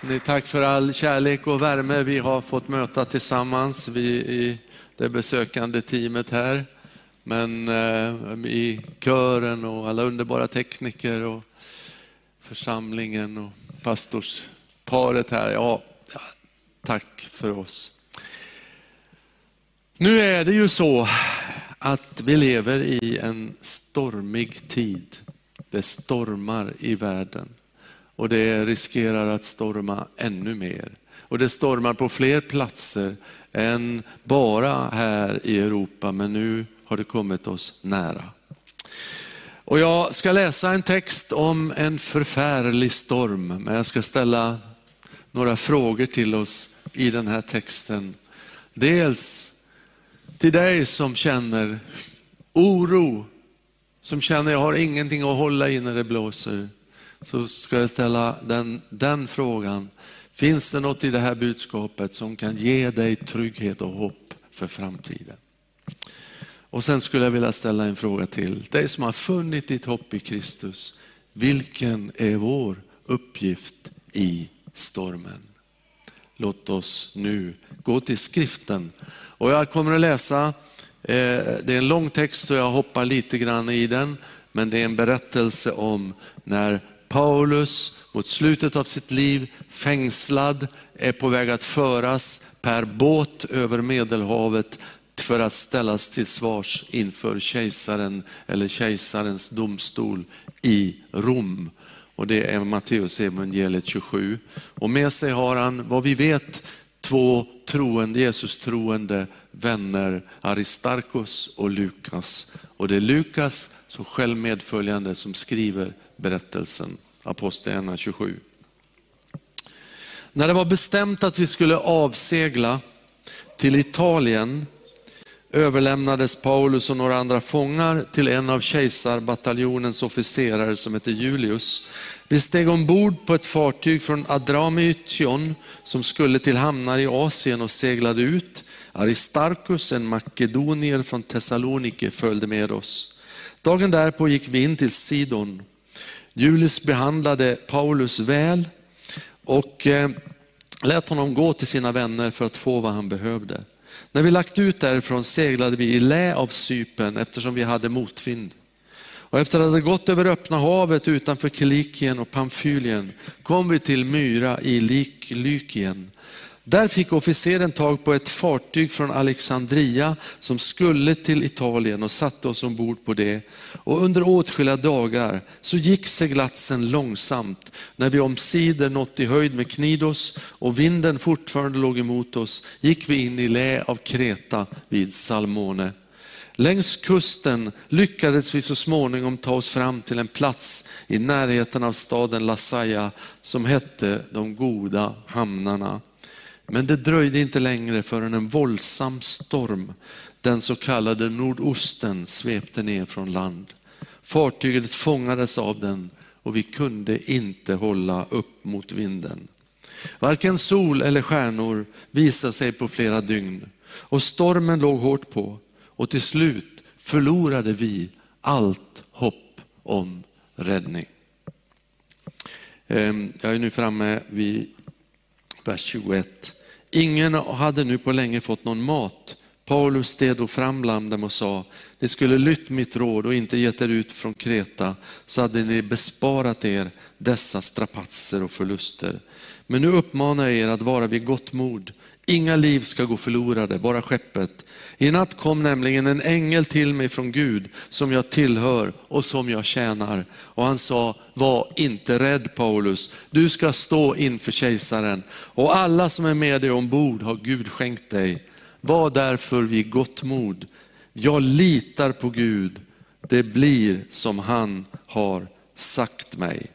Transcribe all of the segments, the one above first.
Ni, tack för all kärlek och värme vi har fått möta tillsammans, vi i det besökande teamet här. Men eh, i kören och alla underbara tekniker och församlingen och pastorsparet här. Ja, tack för oss. Nu är det ju så att vi lever i en stormig tid. Det stormar i världen och det riskerar att storma ännu mer. Och det stormar på fler platser än bara här i Europa, men nu har det kommit oss nära. Och jag ska läsa en text om en förfärlig storm, men jag ska ställa några frågor till oss i den här texten. Dels till dig som känner oro, som känner jag har ingenting att hålla i när det blåser så ska jag ställa den, den frågan. Finns det något i det här budskapet som kan ge dig trygghet och hopp för framtiden? Och sen skulle jag vilja ställa en fråga till dig som har funnit ditt hopp i Kristus. Vilken är vår uppgift i stormen? Låt oss nu gå till skriften. Och jag kommer att läsa, eh, det är en lång text så jag hoppar lite grann i den, men det är en berättelse om när Paulus mot slutet av sitt liv fängslad, är på väg att föras per båt över Medelhavet för att ställas till svars inför kejsaren eller kejsarens domstol i Rom. Och Det är Matteus evangeliet 27. Och med sig har han, vad vi vet, två troende, Jesus troende vänner, Aristarkos och Lukas. Och det är Lukas som själv medföljande som skriver berättelsen, Apostlagärningarna 27. När det var bestämt att vi skulle avsegla till Italien överlämnades Paulus och några andra fångar till en av kejsarbataljonens officerare som hette Julius. Vi steg ombord på ett fartyg från Adramytion som skulle till hamnar i Asien och seglade ut. Aristarchus, en makedonier från Thessalonike, följde med oss. Dagen därpå gick vi in till Sidon. Julius behandlade Paulus väl och eh, lät honom gå till sina vänner för att få vad han behövde. När vi lagt ut därifrån seglade vi i lä av Sypen eftersom vi hade motvind. Och efter att ha gått över öppna havet utanför Kilikien och Pamfylien kom vi till Myra i Lykien. Där fick officeren tag på ett fartyg från Alexandria som skulle till Italien och satte oss ombord på det. Och under åtskilliga dagar så gick seglatsen långsamt när vi omsider nått i höjd med Knidos och vinden fortfarande låg emot oss gick vi in i lä av Kreta vid Salmone. Längs kusten lyckades vi så småningom ta oss fram till en plats i närheten av staden Lasaya som hette de goda hamnarna. Men det dröjde inte längre förrän en våldsam storm, den så kallade nordosten, svepte ner från land. Fartyget fångades av den och vi kunde inte hålla upp mot vinden. Varken sol eller stjärnor visade sig på flera dygn och stormen låg hårt på och till slut förlorade vi allt hopp om räddning. Ehm, jag är nu framme vid vers 21. Ingen hade nu på länge fått någon mat. Paulus steg då fram bland dem och sa, ni skulle lytt mitt råd och inte gett er ut från Kreta, så hade ni besparat er dessa strapatser och förluster. Men nu uppmanar jag er att vara vid gott mod. Inga liv ska gå förlorade, bara skeppet. I natt kom nämligen en ängel till mig från Gud som jag tillhör och som jag tjänar. Och han sa, var inte rädd Paulus, du ska stå inför kejsaren och alla som är med dig ombord har Gud skänkt dig. Var därför vid gott mod. Jag litar på Gud, det blir som han har sagt mig.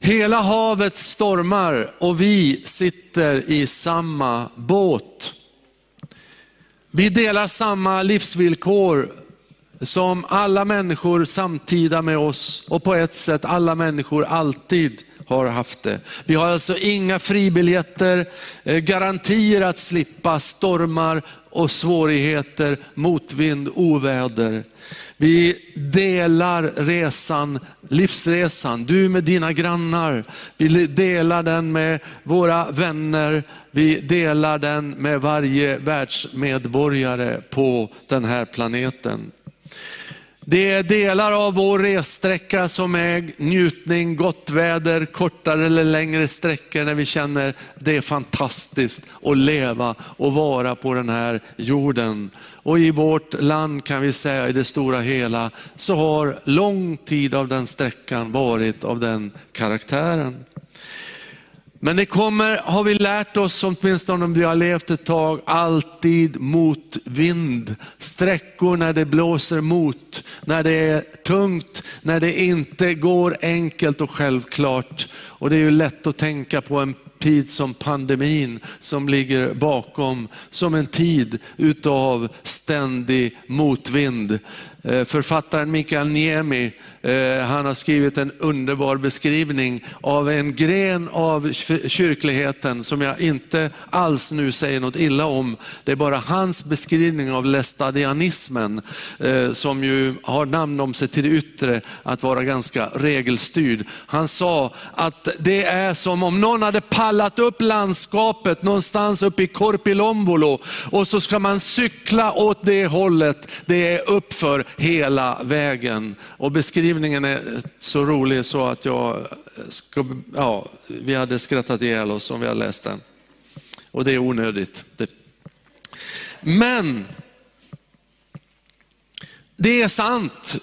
Hela havet stormar och vi sitter i samma båt. Vi delar samma livsvillkor som alla människor samtida med oss och på ett sätt alla människor alltid har haft det. Vi har alltså inga fribiljetter, eh, garantier att slippa stormar, och svårigheter, motvind, oväder. Vi delar resan, livsresan, du med dina grannar. Vi delar den med våra vänner. Vi delar den med varje världsmedborgare på den här planeten. Det är delar av vår ressträcka som är njutning, gott väder, kortare eller längre sträckor när vi känner det är fantastiskt att leva och vara på den här jorden. Och i vårt land kan vi säga i det stora hela så har lång tid av den sträckan varit av den karaktären. Men det kommer, har vi lärt oss, åtminstone om vi har levt ett tag, alltid motvind. Sträckor när det blåser mot, när det är tungt, när det inte går enkelt och självklart. Och det är ju lätt att tänka på en tid som pandemin som ligger bakom, som en tid utav ständig motvind. Eh, författaren Mikael Niemi eh, han har skrivit en underbar beskrivning av en gren av kyrkligheten som jag inte alls nu säger något illa om. Det är bara hans beskrivning av lästadianismen eh, som ju har namn om sig till det yttre att vara ganska regelstyrd. Han sa att det är som om någon hade pallat upp landskapet någonstans uppe i Korpilombolo och så ska man cykla åt det hållet. Det är uppför hela vägen. Och beskrivningen är så rolig så att jag ska, ja, vi hade skrattat ihjäl oss om vi hade läst den. Och det är onödigt. Men det är sant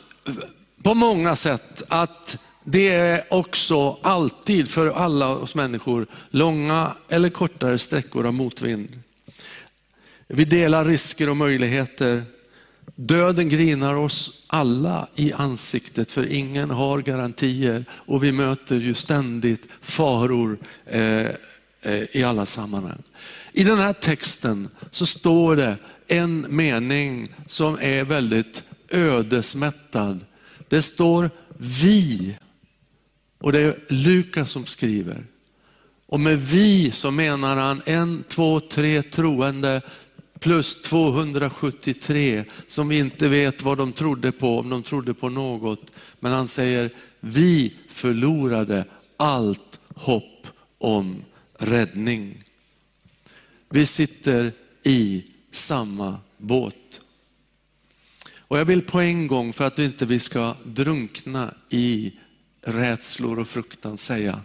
på många sätt att det är också alltid för alla oss människor långa eller kortare sträckor av motvind. Vi delar risker och möjligheter. Döden grinar oss alla i ansiktet för ingen har garantier och vi möter ju ständigt faror eh, eh, i alla sammanhang. I den här texten så står det en mening som är väldigt ödesmättad. Det står vi och det är Lukas som skriver. Och med vi så menar han en, två, tre troende plus 273 som inte vet vad de trodde på, om de trodde på något. Men han säger, vi förlorade allt hopp om räddning. Vi sitter i samma båt. Och Jag vill på en gång, för att inte vi ska drunkna i rädslor och fruktan, säga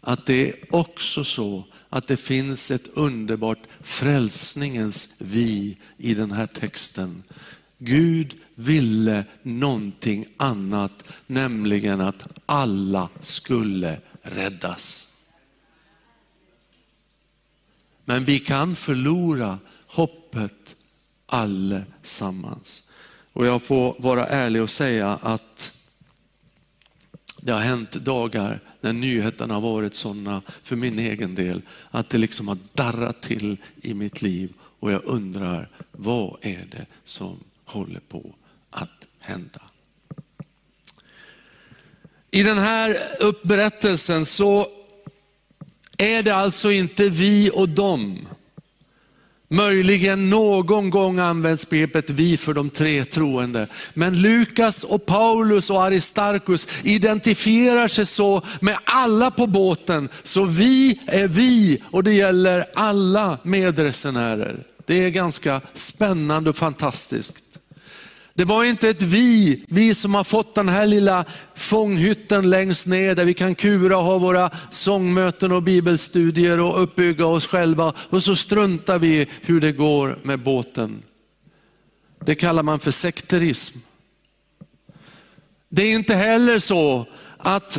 att det är också så att det finns ett underbart frälsningens vi i den här texten. Gud ville någonting annat, nämligen att alla skulle räddas. Men vi kan förlora hoppet allesammans. Och jag får vara ärlig och säga att det har hänt dagar när nyheterna har varit sådana för min egen del att det liksom har darrat till i mitt liv och jag undrar vad är det som håller på att hända? I den här uppberättelsen så är det alltså inte vi och dem Möjligen någon gång används begreppet vi för de tre troende. Men Lukas och Paulus och Aristarkus identifierar sig så med alla på båten. Så vi är vi och det gäller alla medresenärer. Det är ganska spännande och fantastiskt. Det var inte ett vi, vi som har fått den här lilla fånghytten längst ner där vi kan kura och ha våra sångmöten och bibelstudier och uppbygga oss själva och så struntar vi hur det går med båten. Det kallar man för sekterism. Det är inte heller så att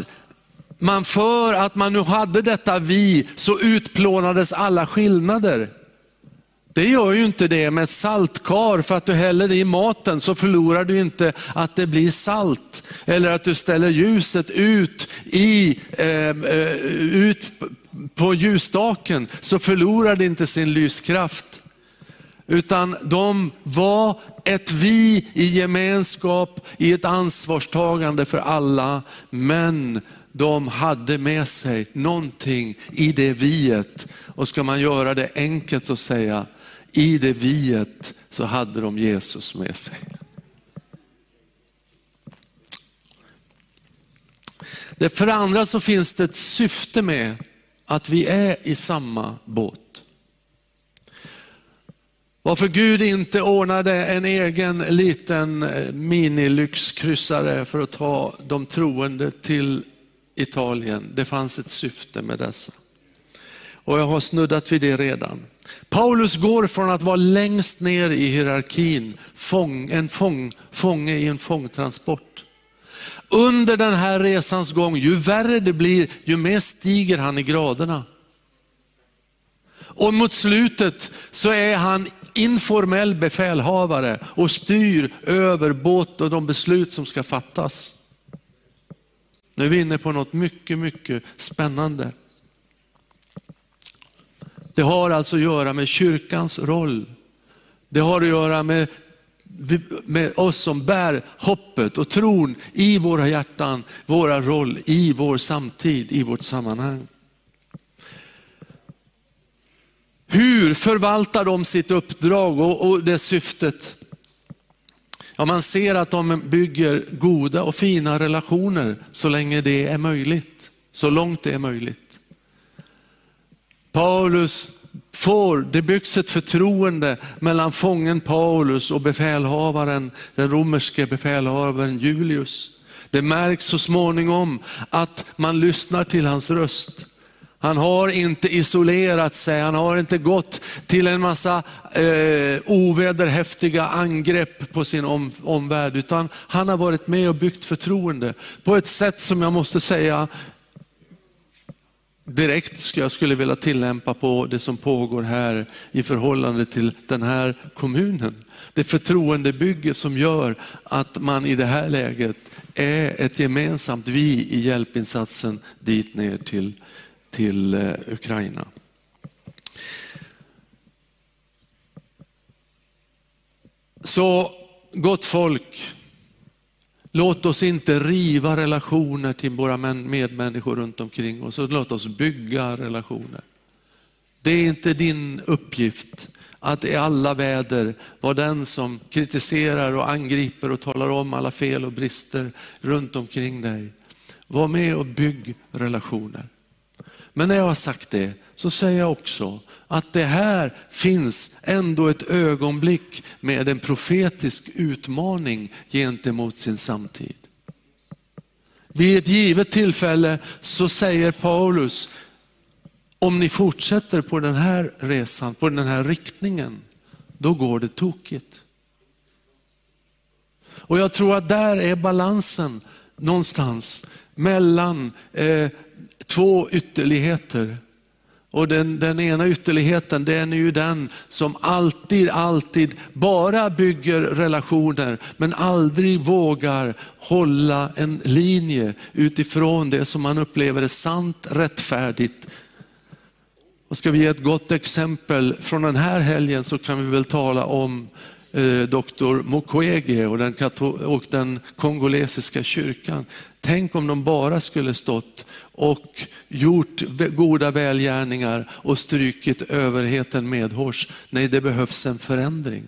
man för att man nu hade detta vi så utplånades alla skillnader. Det gör ju inte det med ett saltkar för att du häller det i maten så förlorar du inte att det blir salt. Eller att du ställer ljuset ut, i, ehm, eh, ut på ljusstaken så förlorar det inte sin lyskraft. Utan de var ett vi i gemenskap, i ett ansvarstagande för alla. Men de hade med sig någonting i det viet. Och ska man göra det enkelt så säga, i det viet så hade de Jesus med sig. Det för andra så finns det ett syfte med att vi är i samma båt. Varför Gud inte ordnade en egen liten eh, minilyxkryssare för att ta de troende till Italien, det fanns ett syfte med dessa. Och jag har snuddat vid det redan. Paulus går från att vara längst ner i hierarkin, fång, en fång, fånge i en fångtransport. Under den här resans gång, ju värre det blir, ju mer stiger han i graderna. Och mot slutet så är han informell befälhavare och styr över båt och de beslut som ska fattas. Nu är vi inne på något mycket, mycket spännande. Det har alltså att göra med kyrkans roll. Det har att göra med, med oss som bär hoppet och tron i våra hjärtan, våra roll i vår samtid, i vårt sammanhang. Hur förvaltar de sitt uppdrag och, och det syftet? Ja, man ser att de bygger goda och fina relationer så länge det är möjligt. Så långt det är möjligt. Paulus får, det byggs ett förtroende mellan fången Paulus och befälhavaren, den romerske befälhavaren Julius. Det märks så småningom att man lyssnar till hans röst. Han har inte isolerat sig, han har inte gått till en massa eh, ovederhäftiga angrepp på sin om, omvärld, utan han har varit med och byggt förtroende på ett sätt som jag måste säga direkt skulle jag skulle vilja tillämpa på det som pågår här i förhållande till den här kommunen. Det förtroendebygge som gör att man i det här läget är ett gemensamt vi i hjälpinsatsen dit ner till till eh, Ukraina. Så gott folk, låt oss inte riva relationer till våra medmänniskor runt omkring oss, låt oss bygga relationer. Det är inte din uppgift att i alla väder vara den som kritiserar och angriper och talar om alla fel och brister runt omkring dig. Var med och bygg relationer. Men när jag har sagt det så säger jag också att det här finns ändå ett ögonblick med en profetisk utmaning gentemot sin samtid. Vid ett givet tillfälle så säger Paulus, om ni fortsätter på den här resan, på den här riktningen, då går det tokigt. Och jag tror att där är balansen någonstans mellan eh, två ytterligheter. Och den, den ena ytterligheten den är ju den som alltid, alltid bara bygger relationer men aldrig vågar hålla en linje utifrån det som man upplever är sant, rättfärdigt. Och ska vi ge ett gott exempel från den här helgen så kan vi väl tala om eh, doktor Mukwege och den, och den kongolesiska kyrkan. Tänk om de bara skulle stått och gjort goda välgärningar och strykit överheten medhårs. Nej, det behövs en förändring.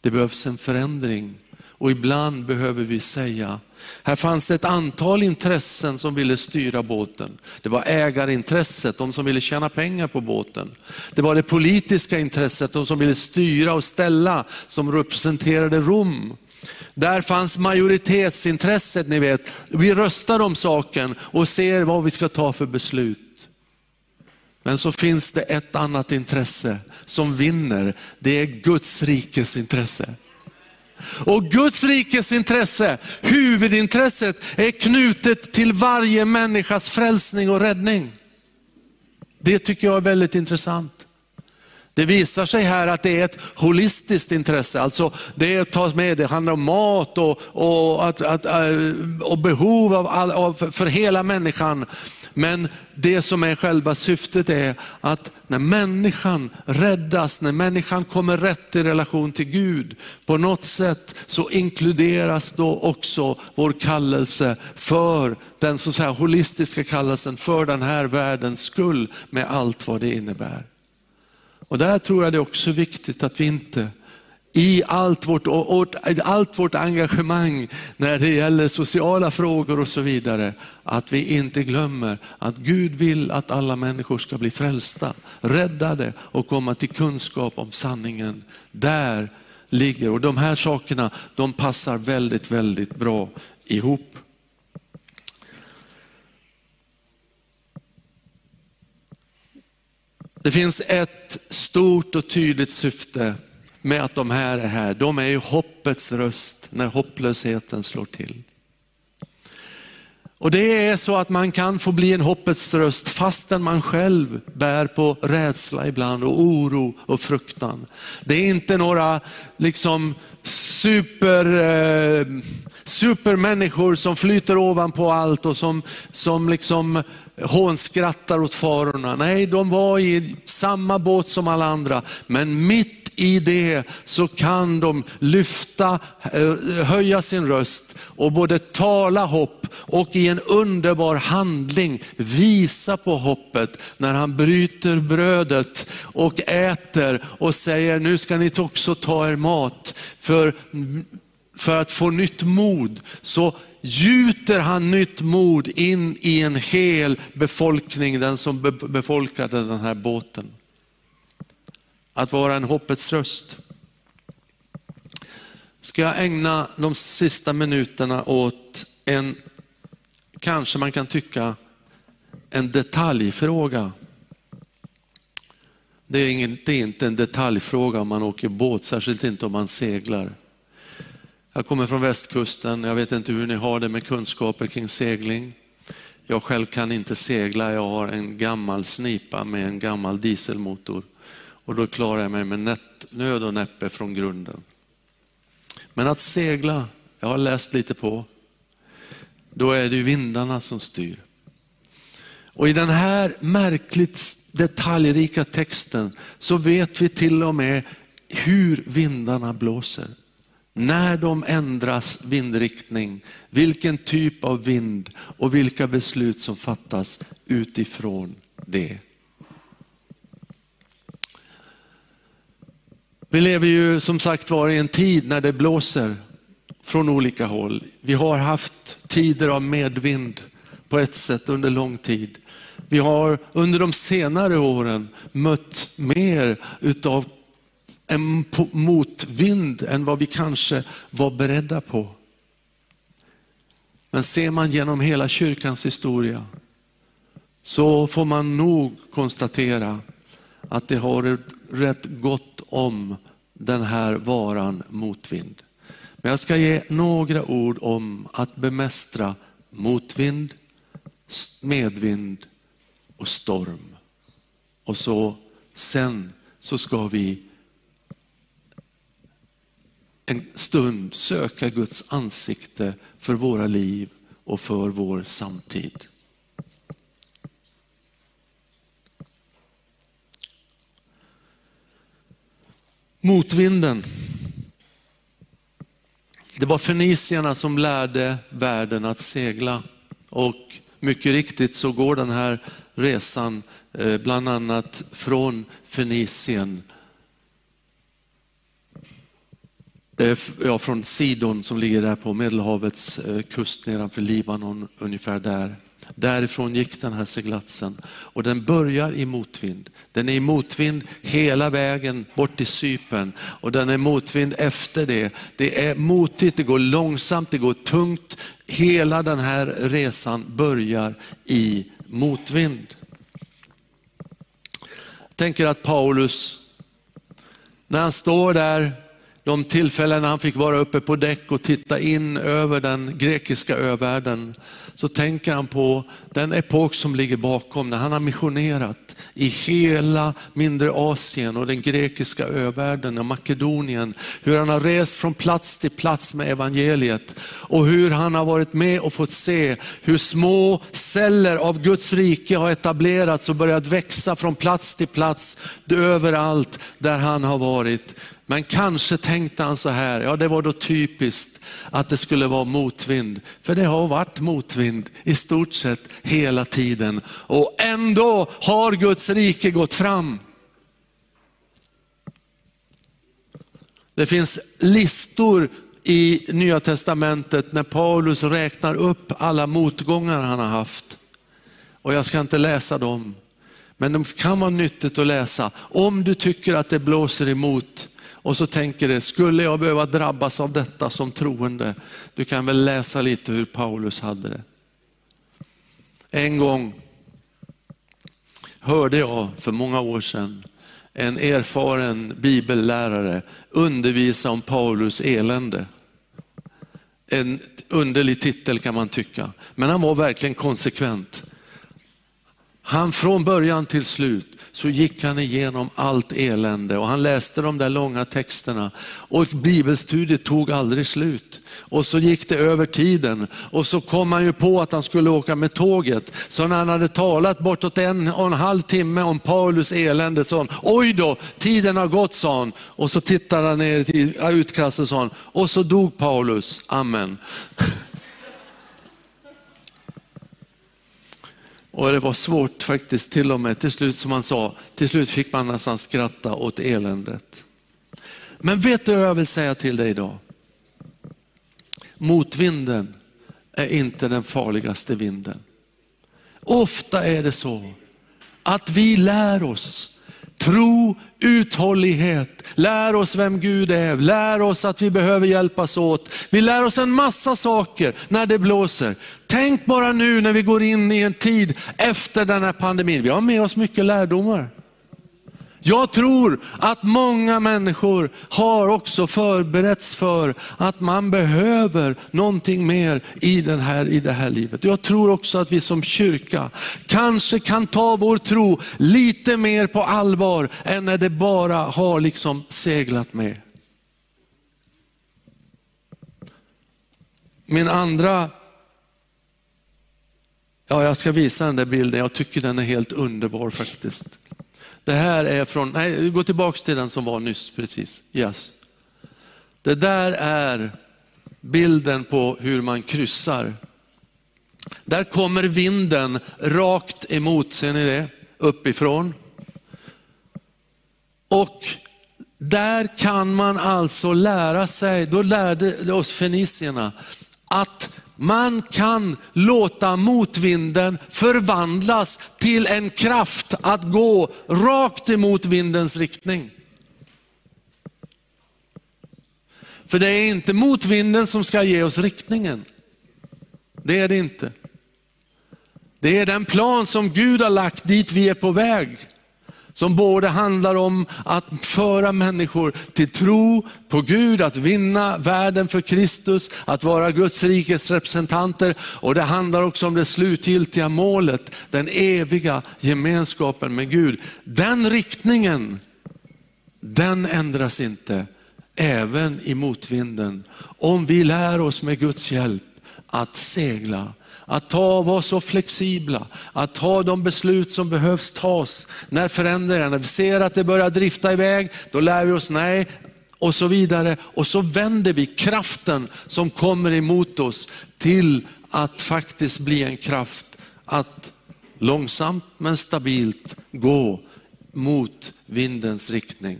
Det behövs en förändring. Och ibland behöver vi säga, här fanns det ett antal intressen som ville styra båten. Det var ägarintresset, de som ville tjäna pengar på båten. Det var det politiska intresset, de som ville styra och ställa, som representerade Rom. Där fanns majoritetsintresset, ni vet. Vi röstar om saken och ser vad vi ska ta för beslut. Men så finns det ett annat intresse som vinner. Det är Guds rikes intresse. Och Guds rikes intresse, huvudintresset, är knutet till varje människas frälsning och räddning. Det tycker jag är väldigt intressant. Det visar sig här att det är ett holistiskt intresse, alltså det tas med, det handlar om mat och, och, att, att, eh, och behov av, av, för hela människan. Men det som är själva syftet är att när människan räddas, när människan kommer rätt i relation till Gud, på något sätt så inkluderas då också vår kallelse för den så att säga, holistiska kallelsen för den här världens skull med allt vad det innebär. Och där tror jag det är också viktigt att vi inte i allt vårt, allt vårt engagemang när det gäller sociala frågor och så vidare, att vi inte glömmer att Gud vill att alla människor ska bli frälsta, räddade och komma till kunskap om sanningen. Där ligger, och de här sakerna de passar väldigt, väldigt bra ihop. Det finns ett stort och tydligt syfte med att de här är här. De är ju hoppets röst när hopplösheten slår till. Och Det är så att man kan få bli en hoppets röst fastän man själv bär på rädsla ibland och oro och fruktan. Det är inte några liksom super, eh, supermänniskor som flyter ovanpå allt och som, som liksom hånskrattar åt farorna. Nej, de var i samma båt som alla andra, men mitt i det så kan de lyfta, eh, höja sin röst och både tala hopp och i en underbar handling visa på hoppet när han bryter brödet och äter och säger nu ska ni också ta er mat. För, för att få nytt mod så gjuter han nytt mod in i en hel befolkning, den som befolkade den här båten att vara en hoppets röst. Ska jag ägna de sista minuterna åt en, kanske man kan tycka, en detaljfråga. Det är, ingen, det är inte en detaljfråga om man åker båt, särskilt inte om man seglar. Jag kommer från västkusten, jag vet inte hur ni har det med kunskaper kring segling. Jag själv kan inte segla, jag har en gammal snipa med en gammal dieselmotor och då klarar jag mig med nöd och näppe från grunden. Men att segla, jag har läst lite på, då är det vindarna som styr. Och i den här märkligt detaljrika texten så vet vi till och med hur vindarna blåser. När de ändras vindriktning, vilken typ av vind och vilka beslut som fattas utifrån det. Vi lever ju som sagt var i en tid när det blåser från olika håll. Vi har haft tider av medvind på ett sätt under lång tid. Vi har under de senare åren mött mer utav en motvind än vad vi kanske var beredda på. Men ser man genom hela kyrkans historia så får man nog konstatera att det har rätt gott om den här varan motvind. Men jag ska ge några ord om att bemästra motvind, medvind och storm. Och så sen så ska vi en stund söka Guds ansikte för våra liv och för vår samtid. Motvinden. Det var fenicierna som lärde världen att segla och mycket riktigt så går den här resan eh, bland annat från Fenicien, eh, Eh, ja, från Sidon som ligger där på Medelhavets eh, kust nedanför Libanon, ungefär där. Därifrån gick den här seglatsen och den börjar i motvind. Den är i motvind hela vägen bort till Sypen och den är motvind efter det. Det är motigt, det går långsamt, det går tungt. Hela den här resan börjar i motvind. Jag tänker att Paulus, när han står där, de tillfällen han fick vara uppe på däck och titta in över den grekiska övärlden, så tänker han på den epok som ligger bakom, när han har missionerat i hela mindre Asien och den grekiska övärlden och Makedonien. Hur han har rest från plats till plats med evangeliet och hur han har varit med och fått se hur små celler av Guds rike har etablerats och börjat växa från plats till plats överallt där han har varit. Men kanske tänkte han så här, ja det var då typiskt att det skulle vara motvind. För det har varit motvind i stort sett hela tiden. Och ändå har Guds rike gått fram. Det finns listor i Nya Testamentet när Paulus räknar upp alla motgångar han har haft. Och jag ska inte läsa dem, men de kan vara nyttigt att läsa. Om du tycker att det blåser emot och så tänker du, skulle jag behöva drabbas av detta som troende? Du kan väl läsa lite hur Paulus hade det. En gång hörde jag för många år sedan en erfaren bibellärare undervisa om Paulus elände. En underlig titel kan man tycka, men han var verkligen konsekvent. Han från början till slut så gick han igenom allt elände och han läste de där långa texterna och bibelstudiet tog aldrig slut. Och så gick det över tiden och så kom han ju på att han skulle åka med tåget. Så när han hade talat bortåt en och en halv timme om Paulus elände sa han, oj då, tiden har gått sa han. Och så tittade han ner i utkastet sa han, och så dog Paulus, amen. Och det var svårt faktiskt till och med till slut som han sa, till slut fick man nästan skratta åt eländet. Men vet du vad jag vill säga till dig idag? Motvinden är inte den farligaste vinden. Ofta är det så att vi lär oss tro, uthållighet, lär oss vem Gud är, lär oss att vi behöver hjälpas åt. Vi lär oss en massa saker när det blåser. Tänk bara nu när vi går in i en tid efter den här pandemin. Vi har med oss mycket lärdomar. Jag tror att många människor har också förberetts för att man behöver någonting mer i, den här, i det här livet. Jag tror också att vi som kyrka kanske kan ta vår tro lite mer på allvar än när det bara har liksom seglat med. Min andra, ja jag ska visa den där bilden, jag tycker den är helt underbar faktiskt. Det här är från, nej gå tillbaka till den som var nyss precis. Yes. Det där är bilden på hur man kryssar. Där kommer vinden rakt emot, ser ni det? Uppifrån. Och där kan man alltså lära sig, då lärde oss fenicierna, att man kan låta motvinden förvandlas till en kraft att gå rakt emot vindens riktning. För det är inte motvinden som ska ge oss riktningen. Det är det inte. Det är den plan som Gud har lagt dit vi är på väg som både handlar om att föra människor till tro på Gud, att vinna världen för Kristus, att vara Guds rikes representanter. Och det handlar också om det slutgiltiga målet, den eviga gemenskapen med Gud. Den riktningen, den ändras inte, även i motvinden. Om vi lär oss med Guds hjälp att segla att ta vara så flexibla, att ta de beslut som behövs tas när förändringar, när vi ser att det börjar drifta iväg, då lär vi oss nej och så vidare. Och så vänder vi kraften som kommer emot oss till att faktiskt bli en kraft att långsamt men stabilt gå mot vindens riktning.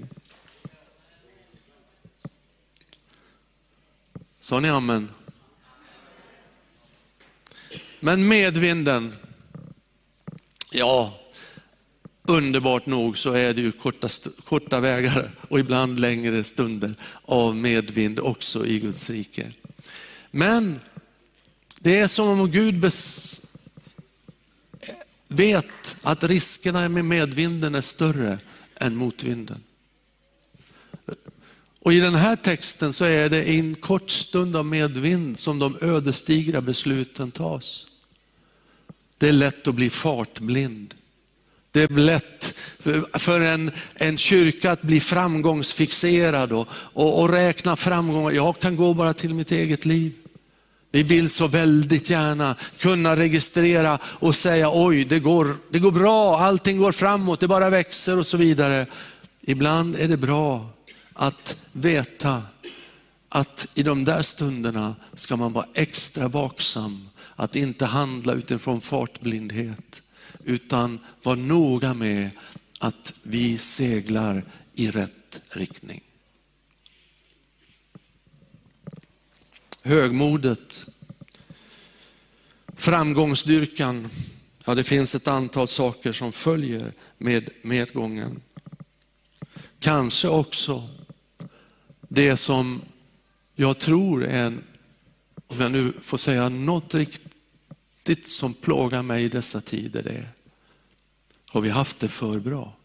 Sa ni amen? Men medvinden, ja, underbart nog så är det ju korta, korta vägar och ibland längre stunder av medvind också i Guds rike. Men det är som om Gud bes... vet att riskerna med medvinden är större än motvinden. Och I den här texten så är det en kort stund av medvind som de ödesdigra besluten tas. Det är lätt att bli fartblind. Det är lätt för en, en kyrka att bli framgångsfixerad och, och, och räkna framgångar. Jag kan gå bara till mitt eget liv. Vi vill så väldigt gärna kunna registrera och säga oj, det går, det går bra, allting går framåt, det bara växer och så vidare. Ibland är det bra att veta att i de där stunderna ska man vara extra vaksam att inte handla utifrån fartblindhet, utan vara noga med att vi seglar i rätt riktning. högmodet, framgångsdyrkan. Ja, det finns ett antal saker som följer med medgången. Kanske också det som jag tror är, om jag nu får säga något riktigt som plågar mig i dessa tider, det är, har vi haft det för bra?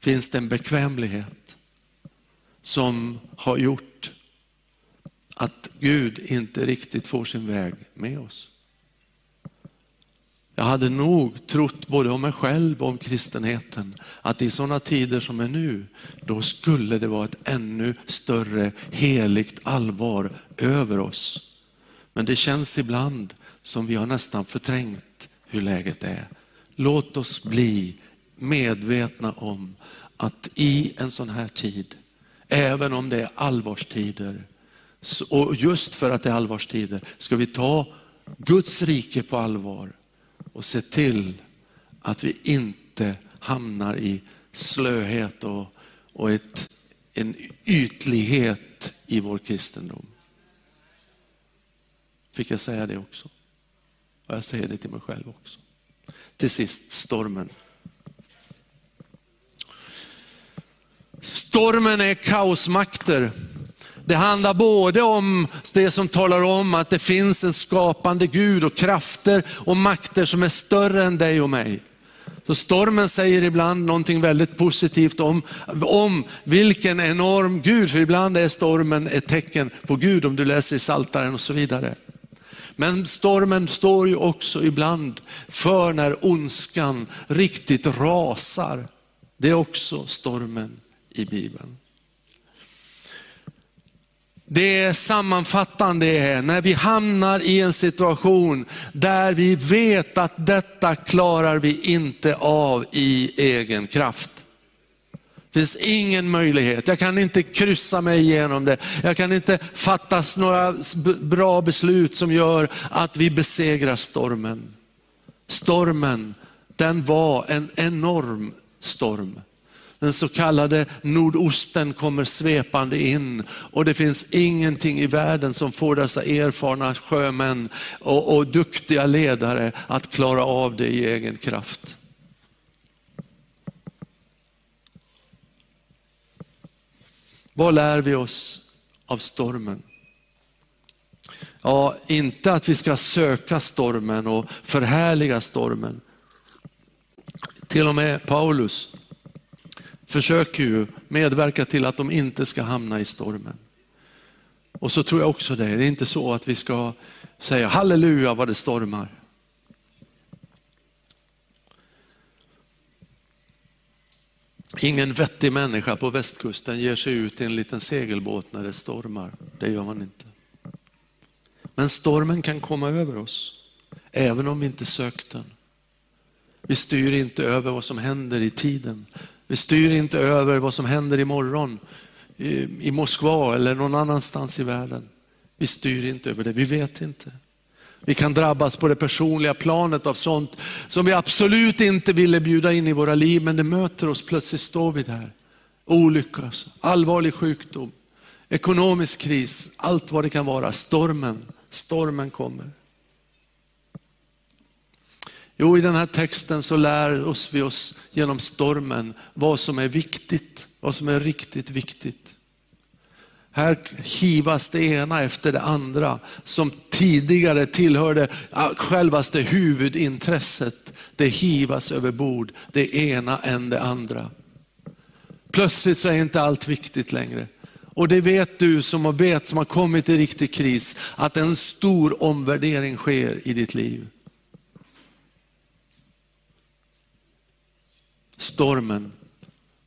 Finns det en bekvämlighet som har gjort att Gud inte riktigt får sin väg med oss? Jag hade nog trott både om mig själv och om kristenheten att i sådana tider som är nu, då skulle det vara ett ännu större heligt allvar över oss. Men det känns ibland som vi har nästan förträngt hur läget är. Låt oss bli medvetna om att i en sån här tid, även om det är allvarstider, och just för att det är allvarstider, ska vi ta Guds rike på allvar och se till att vi inte hamnar i slöhet och, och ett, en ytlighet i vår kristendom. Fick jag säga det också? Och jag säger det till mig själv också. Till sist, stormen. Stormen är kaosmakter. Det handlar både om det som talar om att det finns en skapande Gud och krafter och makter som är större än dig och mig. Så stormen säger ibland någonting väldigt positivt om, om vilken enorm Gud, för ibland är stormen ett tecken på Gud om du läser i Saltaren och så vidare. Men stormen står ju också ibland för när ondskan riktigt rasar. Det är också stormen i Bibeln. Det sammanfattande är när vi hamnar i en situation där vi vet att detta klarar vi inte av i egen kraft. Det finns ingen möjlighet, jag kan inte kryssa mig igenom det. Jag kan inte fatta några bra beslut som gör att vi besegrar stormen. Stormen, den var en enorm storm. Den så kallade nordosten kommer svepande in och det finns ingenting i världen som får dessa erfarna sjömän och, och duktiga ledare att klara av det i egen kraft. Vad lär vi oss av stormen? Ja, inte att vi ska söka stormen och förhärliga stormen. Till och med Paulus försöker ju medverka till att de inte ska hamna i stormen. Och så tror jag också det, det är inte så att vi ska säga halleluja vad det stormar. Ingen vettig människa på västkusten ger sig ut i en liten segelbåt när det stormar. Det gör man inte. Men stormen kan komma över oss, även om vi inte sökt den. Vi styr inte över vad som händer i tiden. Vi styr inte över vad som händer imorgon i, Moskva eller någon annanstans i världen. Vi styr inte över det, vi vet inte. Vi kan drabbas på det personliga planet av sånt som vi absolut inte ville bjuda in i våra liv, men det möter oss, plötsligt står vi där. Olycka, alltså. allvarlig sjukdom, ekonomisk kris, allt vad det kan vara. Stormen, stormen kommer. Jo, i den här texten så lär oss vi oss genom stormen vad som är viktigt, vad som är riktigt viktigt. Här hivas det ena efter det andra som tidigare tillhörde självaste huvudintresset. Det hivas över bord, det ena än det andra. Plötsligt så är inte allt viktigt längre. Och det vet du som har, vet, som har kommit i riktig kris, att en stor omvärdering sker i ditt liv. Stormen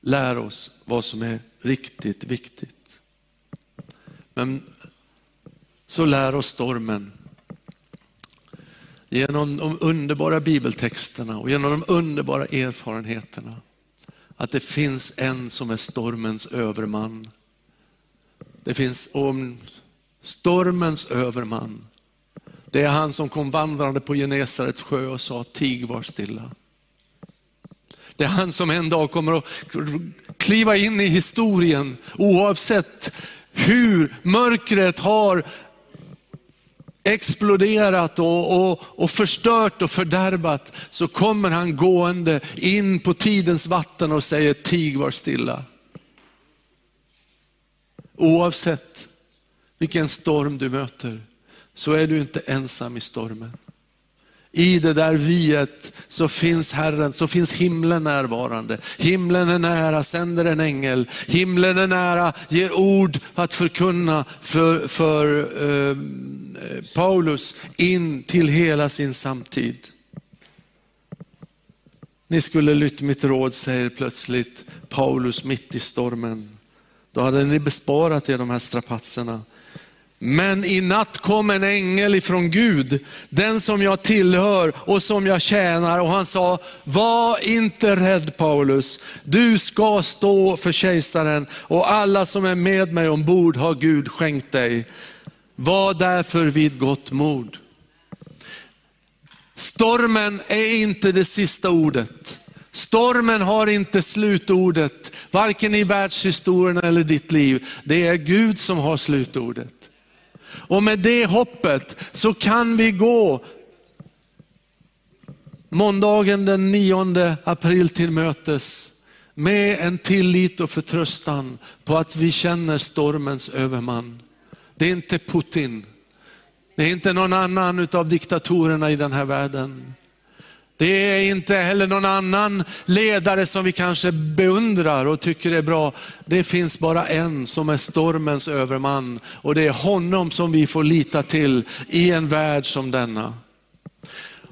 lär oss vad som är riktigt viktigt. Men så lär oss stormen genom de underbara bibeltexterna och genom de underbara erfarenheterna att det finns en som är stormens överman. Det finns om stormens överman. Det är han som kom vandrande på Genesarets sjö och sa, tig var stilla. Det är han som en dag kommer att kliva in i historien oavsett hur mörkret har exploderat och, och, och förstört och fördärvat, så kommer han gående in på tidens vatten och säger, tig var stilla. Oavsett vilken storm du möter, så är du inte ensam i stormen. I det där viet så finns Herren, så finns himlen närvarande. Himlen är nära, sänder en ängel. Himlen är nära, ger ord att förkunna för, för ehm, eh, Paulus in till hela sin samtid. Ni skulle lytt mitt råd, säger plötsligt Paulus mitt i stormen. Då hade ni besparat er de här strapatserna. Men i natt kom en ängel ifrån Gud, den som jag tillhör och som jag tjänar. Och han sa, var inte rädd Paulus, du ska stå för kejsaren och alla som är med mig ombord har Gud skänkt dig. Var därför vid gott mod. Stormen är inte det sista ordet. Stormen har inte slutordet, varken i världshistorien eller ditt liv. Det är Gud som har slutordet. Och med det hoppet så kan vi gå måndagen den 9 april till mötes med en tillit och förtröstan på att vi känner stormens överman. Det är inte Putin, det är inte någon annan av diktatorerna i den här världen. Det är inte heller någon annan ledare som vi kanske beundrar och tycker är bra. Det finns bara en som är stormens överman och det är honom som vi får lita till i en värld som denna.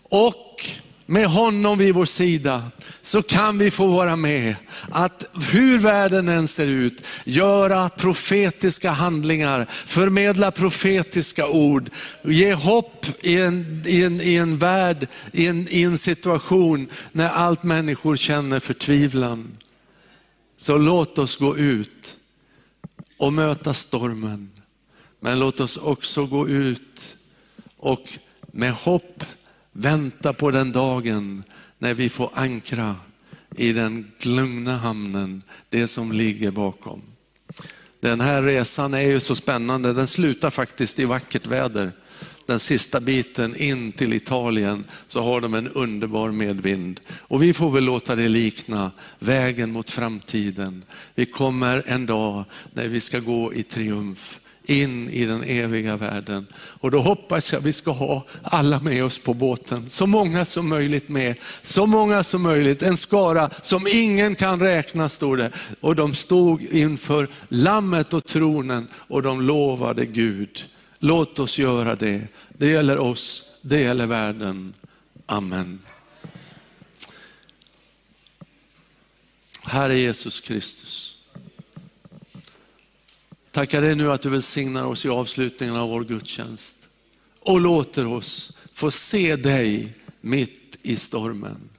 Och med honom vid vår sida så kan vi få vara med att hur världen än ser ut, göra profetiska handlingar, förmedla profetiska ord, ge hopp i en, i en, i en värld, i en, i en situation när allt människor känner förtvivlan. Så låt oss gå ut och möta stormen. Men låt oss också gå ut och med hopp vänta på den dagen när vi får ankra i den lugna hamnen, det som ligger bakom. Den här resan är ju så spännande, den slutar faktiskt i vackert väder. Den sista biten in till Italien så har de en underbar medvind. Och vi får väl låta det likna vägen mot framtiden. Vi kommer en dag när vi ska gå i triumf in i den eviga världen. Och då hoppas jag vi ska ha alla med oss på båten. Så många som möjligt med. Så många som möjligt. En skara som ingen kan räkna stod det. Och de stod inför lammet och tronen och de lovade Gud. Låt oss göra det. Det gäller oss, det gäller världen. Amen. Herre Jesus Kristus. Tackar dig nu att du välsignar oss i avslutningen av vår gudstjänst och låter oss få se dig mitt i stormen.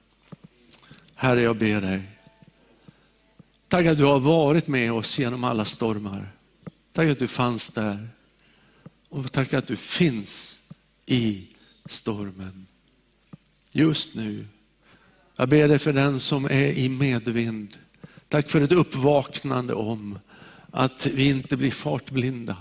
Herre, jag ber dig. Tack att du har varit med oss genom alla stormar. Tack att du fanns där. Och tack att du finns i stormen. Just nu. Jag ber dig för den som är i medvind. Tack för ett uppvaknande om att vi inte blir fartblinda.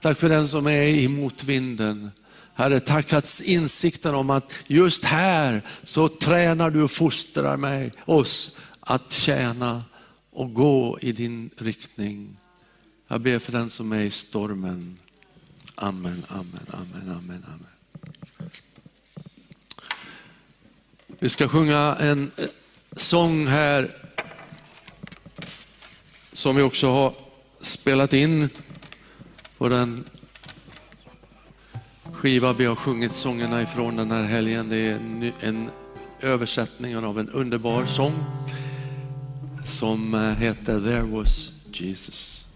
Tack för den som är i motvinden. Herre, tack att insikten om att just här så tränar du och fostrar mig, oss att tjäna och gå i din riktning. Jag ber för den som är i stormen. Amen, amen, amen, amen, amen. Vi ska sjunga en eh, sång här som vi också har spelat in på den skiva vi har sjungit sångerna ifrån den här helgen. Det är en, översättning av en underbar sång som eh, heter There was Jesus.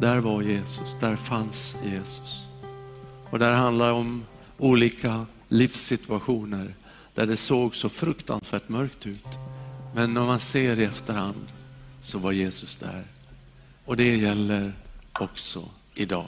Där var Jesus, där fanns Jesus. Och där handlar om olika livssituationer där det såg så fruktansvärt mörkt ut. Men när man ser i efterhand så var Jesus där. Och det gäller också idag.